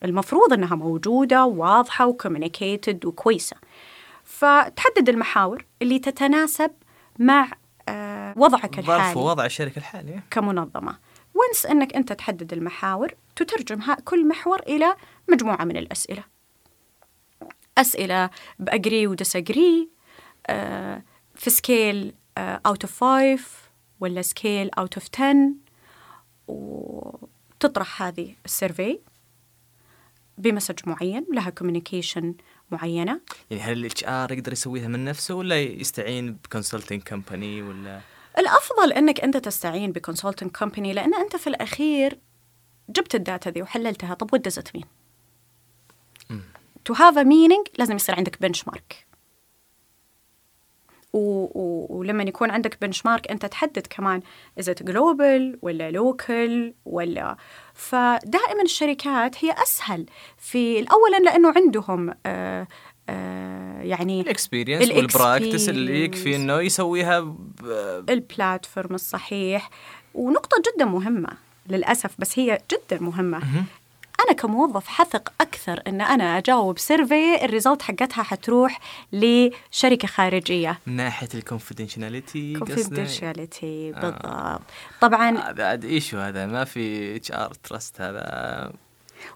المفروض أنها موجودة واضحة و communicated وكويسة. فتحدد المحاور اللي تتناسب مع آه، وضعك ظرف الحالي. ووضع الشركة الحالي كمنظمة. و once أنك أنت تحدد المحاور تترجم كل محور إلى مجموعة من الأسئلة. أسئلة ب agree و disagree آه في scale out of 5 ولا scale out of 10 وتطرح هذه ال survey ب message معين لها communication معينة؟ يعني هل ال HR يقدر يسويها من نفسه ولا يستعين ب consulting company ولا؟ الأفضل إنك أنت تستعين ب consultant company لأن أنت في الأخير جبت ال data ذي وحللتها طب it mean؟ to have a meaning لازم يصير عندك benchmark ولما يكون عندك benchmark أنت تحدد كمان it global ولا local ولا. فدائما الشركات هي أسهل في اولا لأنه عندهم آه آه يعني ال experience وال practice اللي. يكفي إنه يسويها ب... ال platform الصحيح. ونقطة جدا مهمة للأسف بس هي جدا مهمة. أنا كموظف حثق أكثر أن أنا أجاوب survey ال result حقتها حتروح لشركة خارجية. من ناحيه ال confidentiality confidentiality بالضبط. طبعا هذا عاد issue هذا ما في HR trust هذا.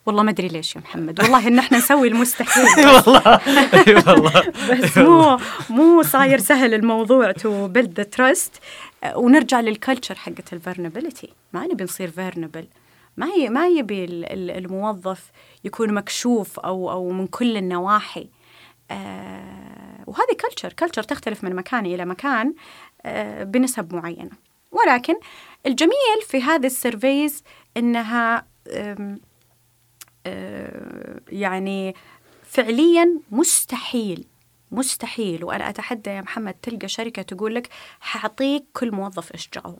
والله ما أدري ليش يا محمد. والله إن إحنا نسوي المستحيل. والله. والله. بس مو مو صاير سهل الموضوع to build the trust ونرجع لل culture حقت ال vulnerability ما نبي نصير vulnerable ما هي ما يبي ال- ال- الموظف يكون مكشوف أو أو من كل النواحي. آه وهذه culture culture تختلف من مكان إلى مكان آه بنسب معينة. ولكن الجميل في هذه ال surveys إنها آه، يعني فعليا مستحيل مستحيل. وأنا أتحدى يا محمد تلقى شركة تقول لك حاعطيك كل موظف إيش جاوب.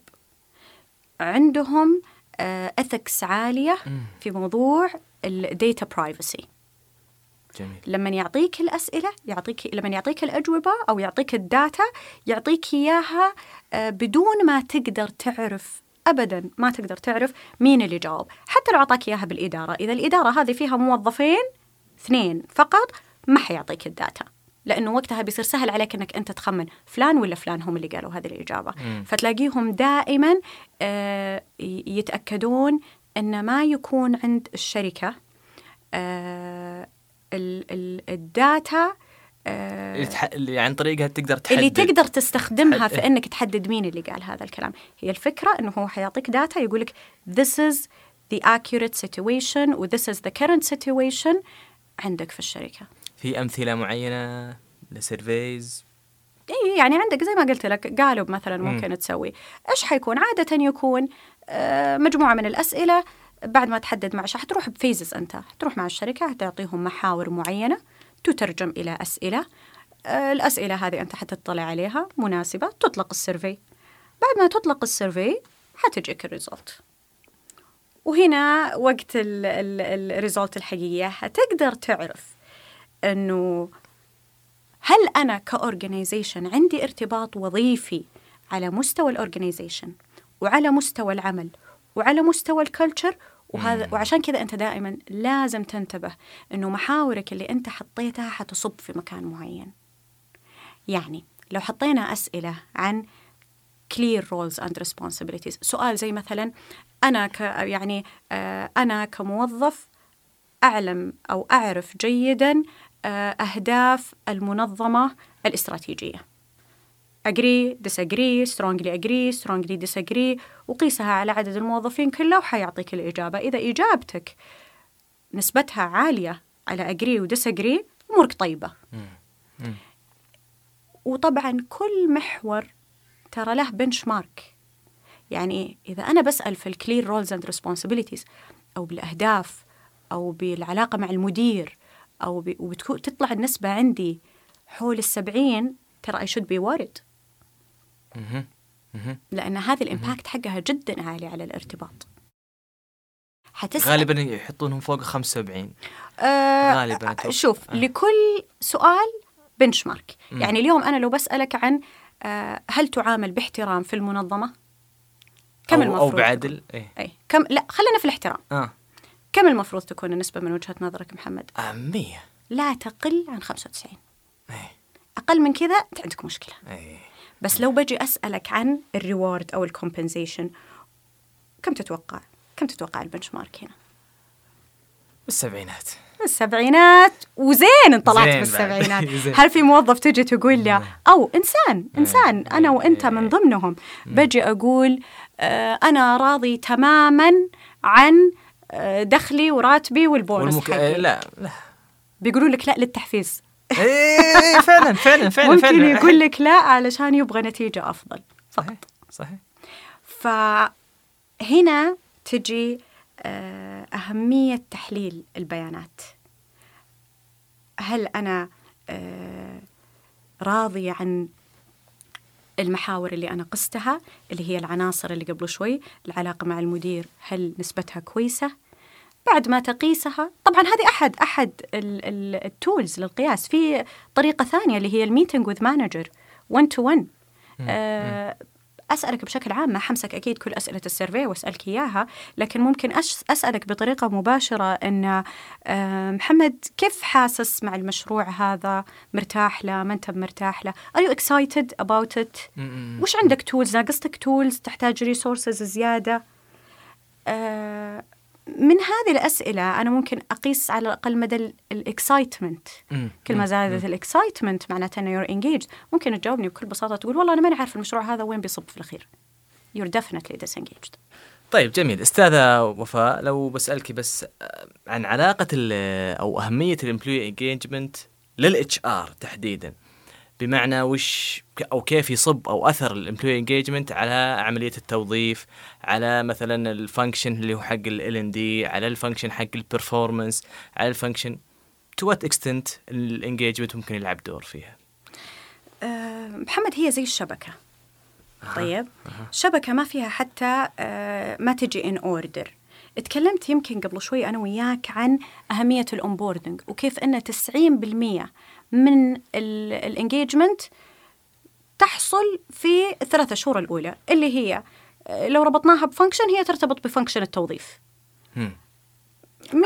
عندهم ethics عالية في موضوع ال data privacy جميل. لما يعطيك الأسئلة يعطيك لما يعطيك الأجوبة أو يعطيك ال data يعطيك إياها آه، بدون ما تقدر تعرف ابدا ما تقدر تعرف مين اللي جاوب. حتى لو أعطاك إياها بالإدارة. إذا الإدارة هذه فيها موظفين اثنين فقط ما حيعطيك ال data. لأنه وقتها بيصير سهل عليك إنك أنت تخمن فلان ولا فلان هم اللي قالوا هذه الإجابة. فتلاقيهم دائما آه، يتأكدون إن ما يكون عند الشركة آه، ال- ال- data آه، اللي, تح... اللي عن طريقها تقدر تحدد. اللي تقدر تستخدمها. في إنك تحدد مين اللي قال هذا الكلام. هي الفكرة إنه هو حيعطيك data يقول لك this is the accurate situation و this is the current situation عندك في الشركة. في أمثلة معينة ل surveys؟ اي يعني عندك زي ما قلت لك قالب مثلا ممكن تسوي. إيش حيكون؟ عادة يكون آه، مجموعة من الأسئلة بعد ما تحدد مع شخص حتروح ب phases أنت. حتروح مع الشركة حتعطيهم محاور معينة تترجم إلى أسئلة. آه، الأسئلة هذه أنت حتطلع عليها مناسبة تطلق ال survey. بعد ما تطلق ال survey حتجيك ال result. وهنا وقت ال result الحقيقية حتقدر تعرف إنه هل أنا ك organization عندي ارتباط وظيفي على مستوى ال organization وعلى مستوى العمل وعلى مستوى ال culture وهذا وعشان كذا أنت دائما لازم تنتبه إنه محاورك اللي أنت حطيتها حتصب في مكان معين. يعني لو حطينا أسئلة عن clear roles and responsibilities سؤال زي مثلا أنا ك يعني آه، أنا كموظف أعلم أو أعرف جيدا آه، أهداف المنظمة الاستراتيجية. Agree disagree strongly agree strongly disagree. وقيسها على عدد الموظفين كله وحيعطيك الإجابة. إذا إجابتك نسبتها عالية على agree و disagree أمورك طيبة. وطبعا كل محور ترى له benchmark يعني إذا أنا بسأل في ال clear roles and responsibilities أو بالأهداف أو بالعلاقة مع المدير أو ب... وبتكون تطلع النسبة عندي حول السبعين ترى I should be worried. لأن هذه الإمباكت حقها جدا عالي على الارتباط. حتسأل غالبا يحطونهم فوق 75 آه غالباً أتوقع. شوف آه. لكل سؤال بنش مارك يعني اليوم أنا لو بسألك عن آه هل تعامل باحترام في المنظمة؟ كم أو, المفروض؟ أو؟ بعدل؟ إيه. أي كم لا خلينا في الاحترام. آه. كم المفروض تكون النسبة من وجهة نظرك محمد؟ آه 100 لا تقل عن 95 إيه. أقل من كذا أنت عندك مشكلة. إيه. بس لو بجي أسألك عن ال reward أو ال compensation كم تتوقع؟ كم تتوقع ال benchmark هنا؟ بالسبعينات. السبعينات وزين انطلعت زين. بالسبعينات. هل في موظف تجي تقول له أو إنسان إنسان إيه. أنا وأنت من ضمنهم. بجي أقول آه أنا راضي تماما عن آه، دخلي وراتبي والبونس والمك... حقي. لا لا. بيقولوا لك لا للتحفيز. إيه فعلا فعلا فعلا ممكن فعلا يقول لك لا علشان يبغى نتيجة أفضل صحيح صحيح. فهنا تجي آه، أهمية تحليل البيانات. هل أنا آه، راضية عن المحاور اللي أنا قستها اللي هي العناصر اللي قبل شوي العلاقة مع المدير هل نسبتها كويسة؟ بعد ما تقيسها طبعا هذه أحد أحد ال tools للقياس. في طريقة ثانية اللي هي ال meeting with manager 1 to 1 أسألك بشكل عام ما حمسك أكيد كل أسئلة ال survey وأسألك إياها لكن ممكن أسألك بطريقة مباشرة أن آه، محمد كيف حاسس مع المشروع هذا؟ مرتاح له؟ ما أنت مرتاح له؟ Are you excited about it وش عندك tools ناقصتك tools تحتاج resources زيادة؟ آه، من هذه الأسئلة أنا ممكن أقيس على الأقل مدى ال excitement. كل ما زادت ال excitement معناته إنه you're engaged. ممكن تجاوبني بكل بساطة تقول والله أنا ماني عارف المشروع هذا وين بيصب في الأخير. You're definitely disengaged. طيب جميل. أستاذة وفاء لو بسألك بس آه، عن علاقة أو أهمية ال employee engagement لل HR تحديدا. بمعنى وش أو كيف يصب أو أثر ال employee engagement على عملية التوظيف على مثلا ال function اللي هو حق ال L&D على ال function حق ال performance على ال function to what extent ال engagement ممكن يلعب دور فيها. أه محمد هي زي الشبكة. طيب. شبكة ما فيها حتى أه ما تجي in order تكلمت يمكن قبل شوي أنا وياك عن أهمية ال onboarding وكيف إن 90% من ال engagement تحصل في الثلاثة شهور الأولى اللي هي آه، لو ربطناها ب function هي ترتبط ب function التوظيف.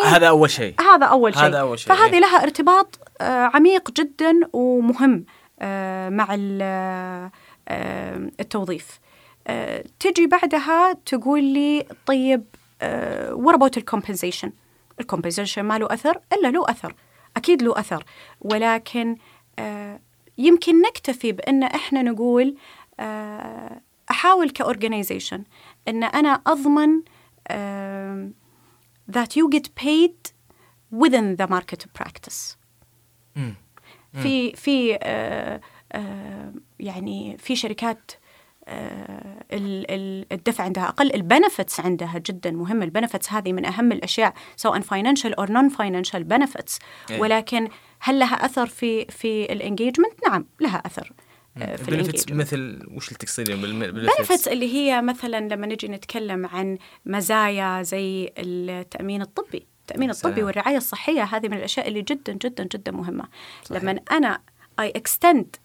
هذا أول شيء. هذا أول شيء. هذا أول شيء، فهذه إيه. لها ارتباط آه، عميق جدا ومهم آه، مع ال- التوظيف. تجي بعدها تقول لي طيب what about ال compensation ال compensation ما له أثر؟ إلا له أثر. أكيد له أثر. ولكن آه، يمكن نكتفي بأن إحنا نقول آه، أحاول ك organization أن أنا أضمن آه، that you get paid within the market practice. في في يعني في شركات الدفع عندها أقل ال benefits عندها جدا مهم ال benefits هذه من أهم الأشياء سواء financial أو non financial benefits. ولكن هل لها أثر في في ال engagement نعم لها أثر آه، في مثل وش اللي تقصدين بال benefits؟ benefits اللي هي مثلا لما نجي نتكلم عن مزايا زي التأمين الطبي التأمين سلام. الطبي والرعاية الصحية هذه من الأشياء اللي جدا جدا جدا مهمة صحيح. لما أنا I extend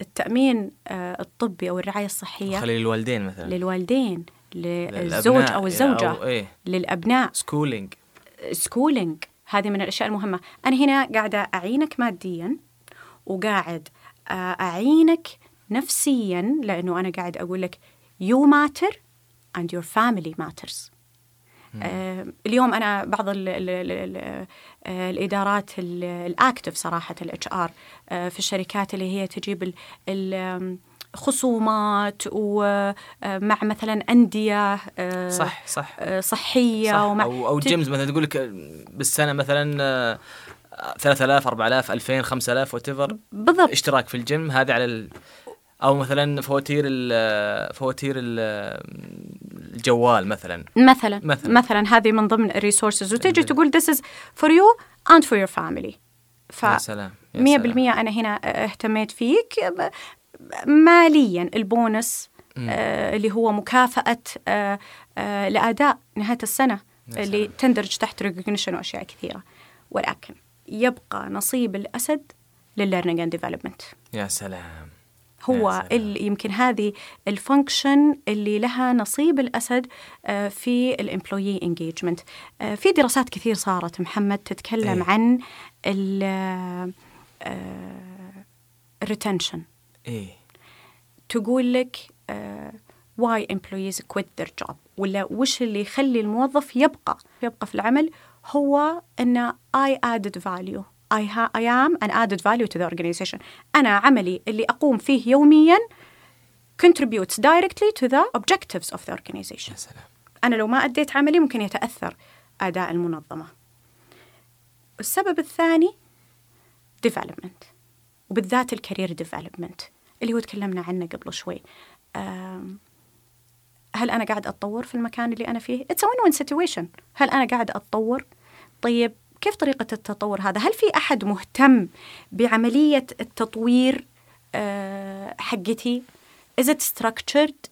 التأمين آه، الطبي أو الرعاية الصحية خلي الوالدين مثلا. للوالدين للزوج أو الزوجة أو إيه. للأبناء. schooling schooling هذه من الأشياء المهمة. أنا هنا قاعدة أعينك ماديا وقاعد آه، أعينك نفسيا لأنه أنا قاعد أقول لك you matter and your family matters. آه اليوم أنا بعض ال ال ال آه الإدارات ال- active صراحة ال HR آه في الشركات اللي هي تجيب ال خصومات ومع مثلا أندية آه، صح صح. آه، صحية صح. ومع أو تج- gyms مثلا تقول لك بالسنة مثلا آه، 3000 4000 2000 5000 whatever بالضبط. اشتراك في الجيم هذه على. أو مثلا فواتير ال فواتير ال الجوال مثلا. مثلا مثلاً. مثلا. هذه من ضمن ال resources وتجي تقول this is for you and for your family. ف يا سلام يا 100% سلام. أنا هنا اهتميت فيك. ماليا البونس آه اللي هو مكافأة آه آه لأداء نهاية السنة اللي تندرج تحت recognition وأشياء كثيرة. ولكن يبقى نصيب الأسد للل learning and development يا سلام. هو. اللي يمكن هذه ال function اللي لها نصيب الأسد آه، في ال employee engagement في دراسات كثير صارت محمد تتكلم إيه. عن ال retention إيه. تقول لك آه، why employees quit their job ولا وش اللي يخلي الموظف يبقى يبقى في العمل؟ هو أن I added value. I, ha- I am an added value to the organization. أنا عملي اللي أقوم فيه يوميا contributes directly to the objectives of the organization. يا سلام. أنا لو ما أديت عملي ممكن يتأثر أداء المنظمة. السبب الثاني development وبالذات الكارير development اللي هو تكلمنا عنه قبل شوي. هل أنا قاعد أتطور في المكان اللي أنا فيه؟ It's a win-win situation. هل أنا قاعد أتطور؟ طيب كيف طريقة التطور هذا؟ هل في أحد مهتم بعملية التطوير أه، حقتي؟ Is it structured؟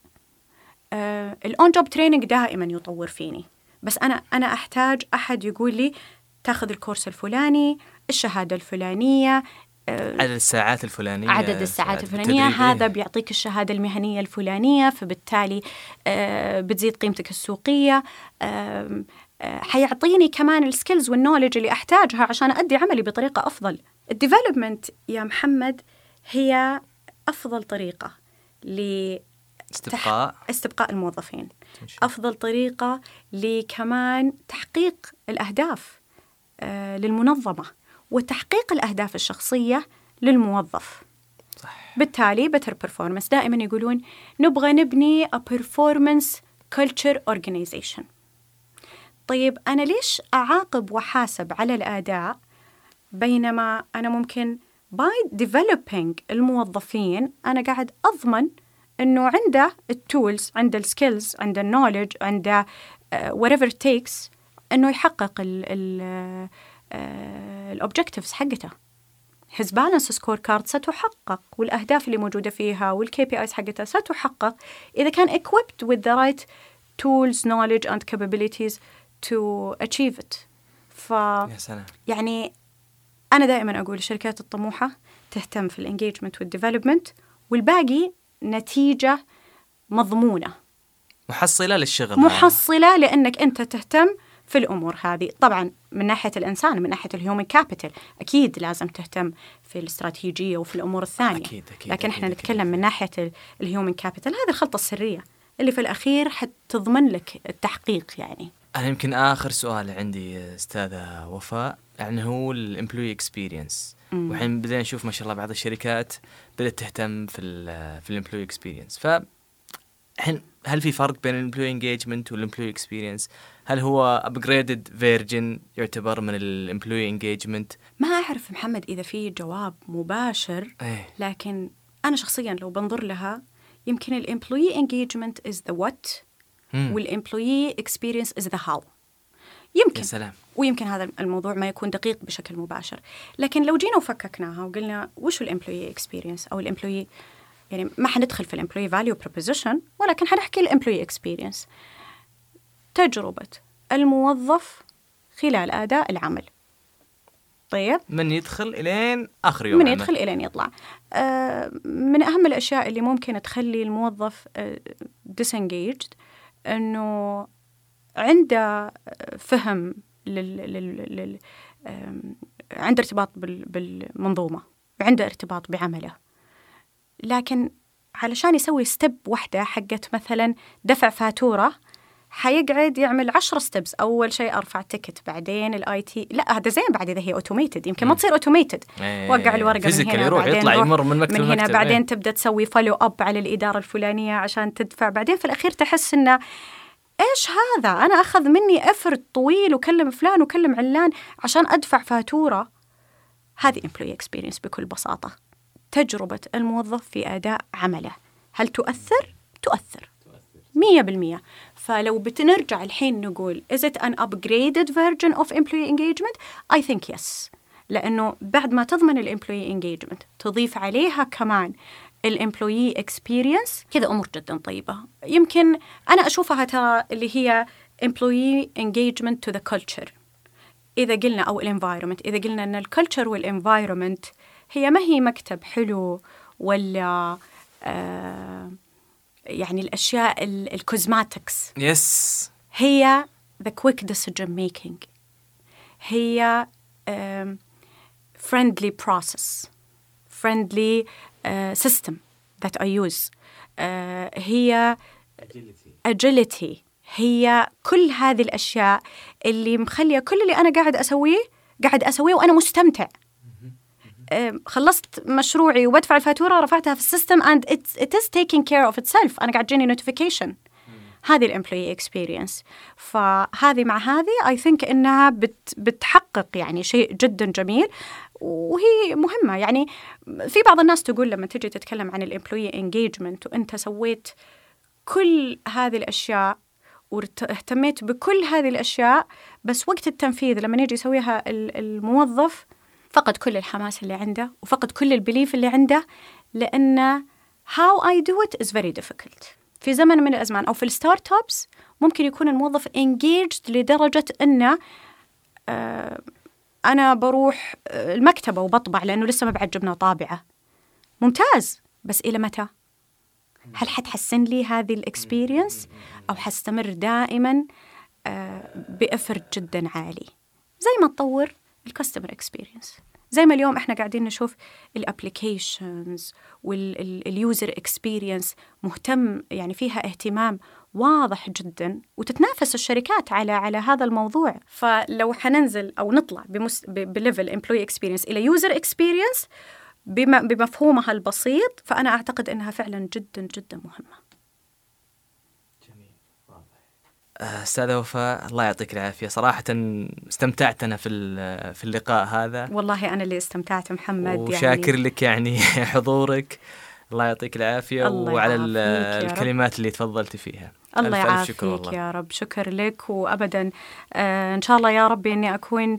ال on job training دائما يطور فيني بس أنا أنا أحتاج أحد يقول لي تاخذ الكورس الفلاني الشهادة الفلانية آه، عدد الساعات الفلانية عدد الساعات الفلانية هذا. بيعطيك الشهادة المهنية الفلانية فبالتالي آه، بتزيد قيمتك السوقية آه، حيعطيني كمان ال skills وال knowledge اللي أحتاجها عشان أدي عملي بطريقة أفضل. الديفلوبمنت يا محمد هي أفضل طريقة ل استبقاء. استبقاء الموظفين. تمشي. أفضل طريقة لكمان تحقيق الأهداف آه، للمنظمة وتحقيق الأهداف الشخصية للموظف. صح. بالتالي better performance. دائما يقولون نبغى نبني a performance culture organization. طيب أنا ليش أعاقب وأحاسب على الأداء بينما أنا ممكن by developing الموظفين أنا قاعد أضمن أنه عنده ال tools عنده ال skills عنده ال knowledge عنده uh, whatever it takes أنه يحقق ال objectives حقته. His balance score card ستحقق والأهداف اللي موجودة فيها وال KPIs حقتها ستحقق إذا كان equipped with the right tools, knowledge and capabilities to achieve it. ف يا سلام. يعني أنا دائما أقول الشركات الطموحة تهتم في ال engagement وال development والباقي نتيجة مضمونة. محصلة للشغل. هذا. محصلة لأنك أنت تهتم في الأمور هذه. طبعا من ناحية الإنسان من ناحية ال human capital أكيد لازم تهتم في الاستراتيجية وفي الأمور الثانية. أكيد- أكيد- لكن إحنا أكيد- نتكلم من ناحية ال human capital هذه الخلطة السرية اللي في الأخير حتضمن لك التحقيق يعني. أنا يمكن آخر سؤال عندي أستاذة وفاء يعني هو ال employee experience والحين بدينا نشوف ما شاء الله بعض الشركات بدأت تهتم في ال في ال employee experience ف الحين هل في فرق بين ال employee engagement وال employee experience؟ هل هو upgraded version يعتبر من ال employee engagement؟ ما أعرف محمد إذا في جواب مباشر إيه لكن أنا شخصيا لو بنظر لها يمكن ال employee engagement is the what مم. وال employee experience is the how يمكن. يا سلام. ويمكن هذا الموضوع ما يكون دقيق بشكل مباشر. لكن لو جينا وفككناها وقلنا وش ال employee experience أو ال employee يعني ما حندخل في ال employee value proposition ولكن حنحكي ال employee experience تجربة الموظف خلال أداء العمل. طيب؟ من يدخل إلين آخر يوم من عمل. يدخل إلين يطلع. آه، من أهم الأشياء اللي ممكن تخلي الموظف disengaged إنه عنده فهم لل, لل, لل عنده ارتباط بال- بالمنظومة عنده ارتباط بعمله. لكن علشان يسوي step واحدة حقت مثلا دفع فاتورة حيقعد يعمل عشرة steps أول شيء أرفع ticket بعدين ال IT لا هذا زين بعد إذا هي automated يمكن ما تصير automated إيه، وقع الورقة من هنا يروح بعدين يطلع يمر من مكتب من هنا لمكتب، بعدين إيه. تبدأ تسوي follow up على الإدارة الفلانية عشان تدفع. بعدين في الأخير تحس إنه إيش هذا؟ أنا أخذ مني افرت طويل وكلم فلان وكلم علان عشان أدفع فاتورة. هذه employee experience بكل بساطة. تجربة الموظف في أداء عمله. هل تؤثر. تؤثر. مية بالمية. فلو بتنرجع الحين نقول is it an upgraded version of employee engagement? I think yes. لأنه بعد ما تضمن الامبلوي engagement تضيف عليها كمان ال employee experience كذا أمور جدا طيبة. يمكن أنا أشوفها ترى اللي هي employee engagement to the culture. إذا قلنا أو ال environment إذا قلنا أن ال culture وال environment هي ما هي مكتب حلو ولا آه يعني الأشياء ال cosmetics. yes هي the quick decision making. هي friendly uh, system that I use. uh, هي agility. هي كل هذه الأشياء اللي مخلية كل اللي أنا قاعد أسويه قاعد أسويه وأنا مستمتع. خلصت مشروعي وبدفع الفاتورة رفعتها في ال system it, it is taking care of itself. أنا قاعد تجيني notification. هذه ال employee experience فهذه مع هذه I think إنها بت بتحقق يعني شيء جدا جميل وهي مهمة. يعني في بعض الناس تقول لما تجي تتكلم عن ال employee engagement وأنت سويت كل هذه الأشياء واهتميت بكل هذه الأشياء بس وقت التنفيذ لما يجي يسويها ال- الموظف فقد كل الحماس اللي عنده وفقد كل ال belief اللي عنده لأن how I do it is very difficult. في زمن من الأزمان أو في ال startups ممكن يكون الموظف engaged لدرجة إنه آه أنا بروح آه، المكتبة وبطبع لأنه لسه ما بعد جبنا طابعة. ممتاز. بس إلى متى؟ هل حتحسن لي هذه ال experience أو حستمر دائما آه، ب effort جدا عالي. زي ما تطور. ال customer experience زي ما اليوم إحنا قاعدين نشوف ال applications وال user experience مهتم يعني فيها اهتمام واضح جدا وتتنافس الشركات على على هذا الموضوع. فلو حننزل أو نطلع ب level employee experience إلى user experience بم... بمفهومها البسيط فأنا أعتقد إنها فعلا جدا جدا مهمة آه، أستاذة وفاء الله يعطيك العافية. صراحة استمتعت أنا في في اللقاء هذا. والله أنا اللي استمتعت محمد وشاكر يعني لك يعني حضورك. الله يعطيك العافية الله وعلى. الكلمات اللي تفضلتي فيها. الله يعافيك يا رب. شكر لك. وابدا آه إن شاء الله يا رب إني أكون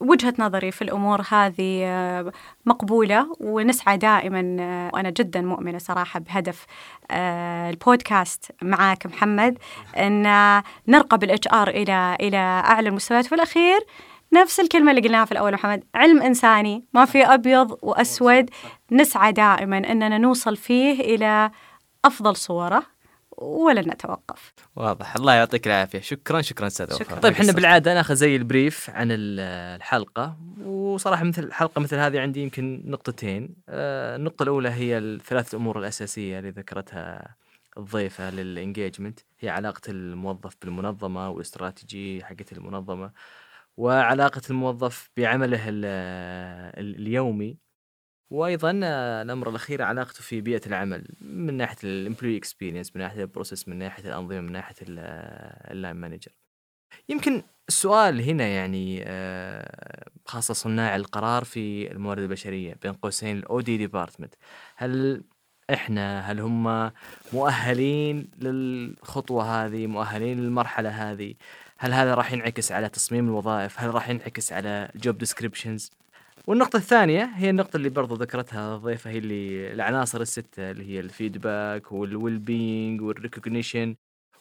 وجهة نظري في الأمور هذه آه، مقبولة ونسعى دائما آه، وأنا جدا مؤمنة صراحة بهدف آه، البودكاست معاك محمد أن نرقى بال HR إلى إلى أعلى المستويات. في الأخير نفس الكلمة اللي قلناها في الأول محمد علم إنساني ما في أبيض وأسود. نسعى دائما أننا نوصل فيه إلى أفضل صورة. ولن نتوقف. واضح. الله يعطيك العافية. شكرا شكرا أستاذ شكراً. وفاء. طيب إحنا بالعادة ناخذ زي ال brief عن ال- الحلقة وصراحة مثل حلقة مثل هذه عندي يمكن نقطتين. آه، النقطة الأولى هي الثلاث أمور الأساسية اللي ذكرتها الضيفة لل engagement هي علاقة الموظف بالمنظمة والاستراتيجي حقت المنظمة وعلاقة الموظف بعمله ال- ال- اليومي. وأيضا آه، الأمر الأخير علاقته في بيئة العمل من ناحية ال employee experience من ناحية ال process من ناحية الأنظمة من ناحية ال line manager يمكن السؤال هنا يعني آه، خاصة صناع القرار في الموارد البشرية بين قوسين ال OD department هل إحنا هل هم مؤهلين للخطوة هذه مؤهلين للمرحلة هذه؟ هل هذا راح ينعكس على تصميم الوظائف؟ هل راح ينعكس على job descriptions والنقطة الثانية هي النقطة اللي برضو ذكرتها الضيفة هي اللي العناصر الستة اللي هي ال feedback وال well-being وال recognition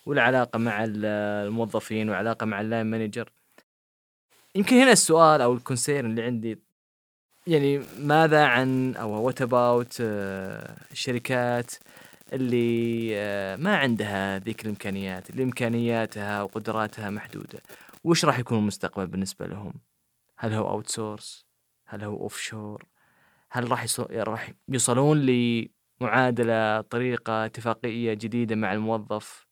والعلاقة مع ال- الموظفين والعلاقة مع ال line manager. يمكن هنا السؤال أو ال concern اللي عندي يعني ماذا عن أو what about الشركات اللي آه، ما عندها ذيك الإمكانيات اللي إمكانياتها وقدراتها محدودة؟ وش راح يكون المستقبل بالنسبة لهم؟ هل هو outsource هل هو offshore هل راح راح يوصلون لمعادلة طريقة اتفاقية جديدة مع الموظف؟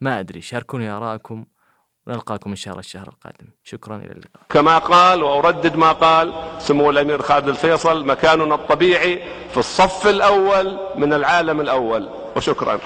ما أدري شاركوني آرائكم ونلقاكم إن شاء الله الشهر القادم. شكرا إلى اللقاء. كما قال وأردد ما قال سمو الأمير خالد الفيصل مكاننا الطبيعي في الصف الأول من العالم الأول. وشكرا.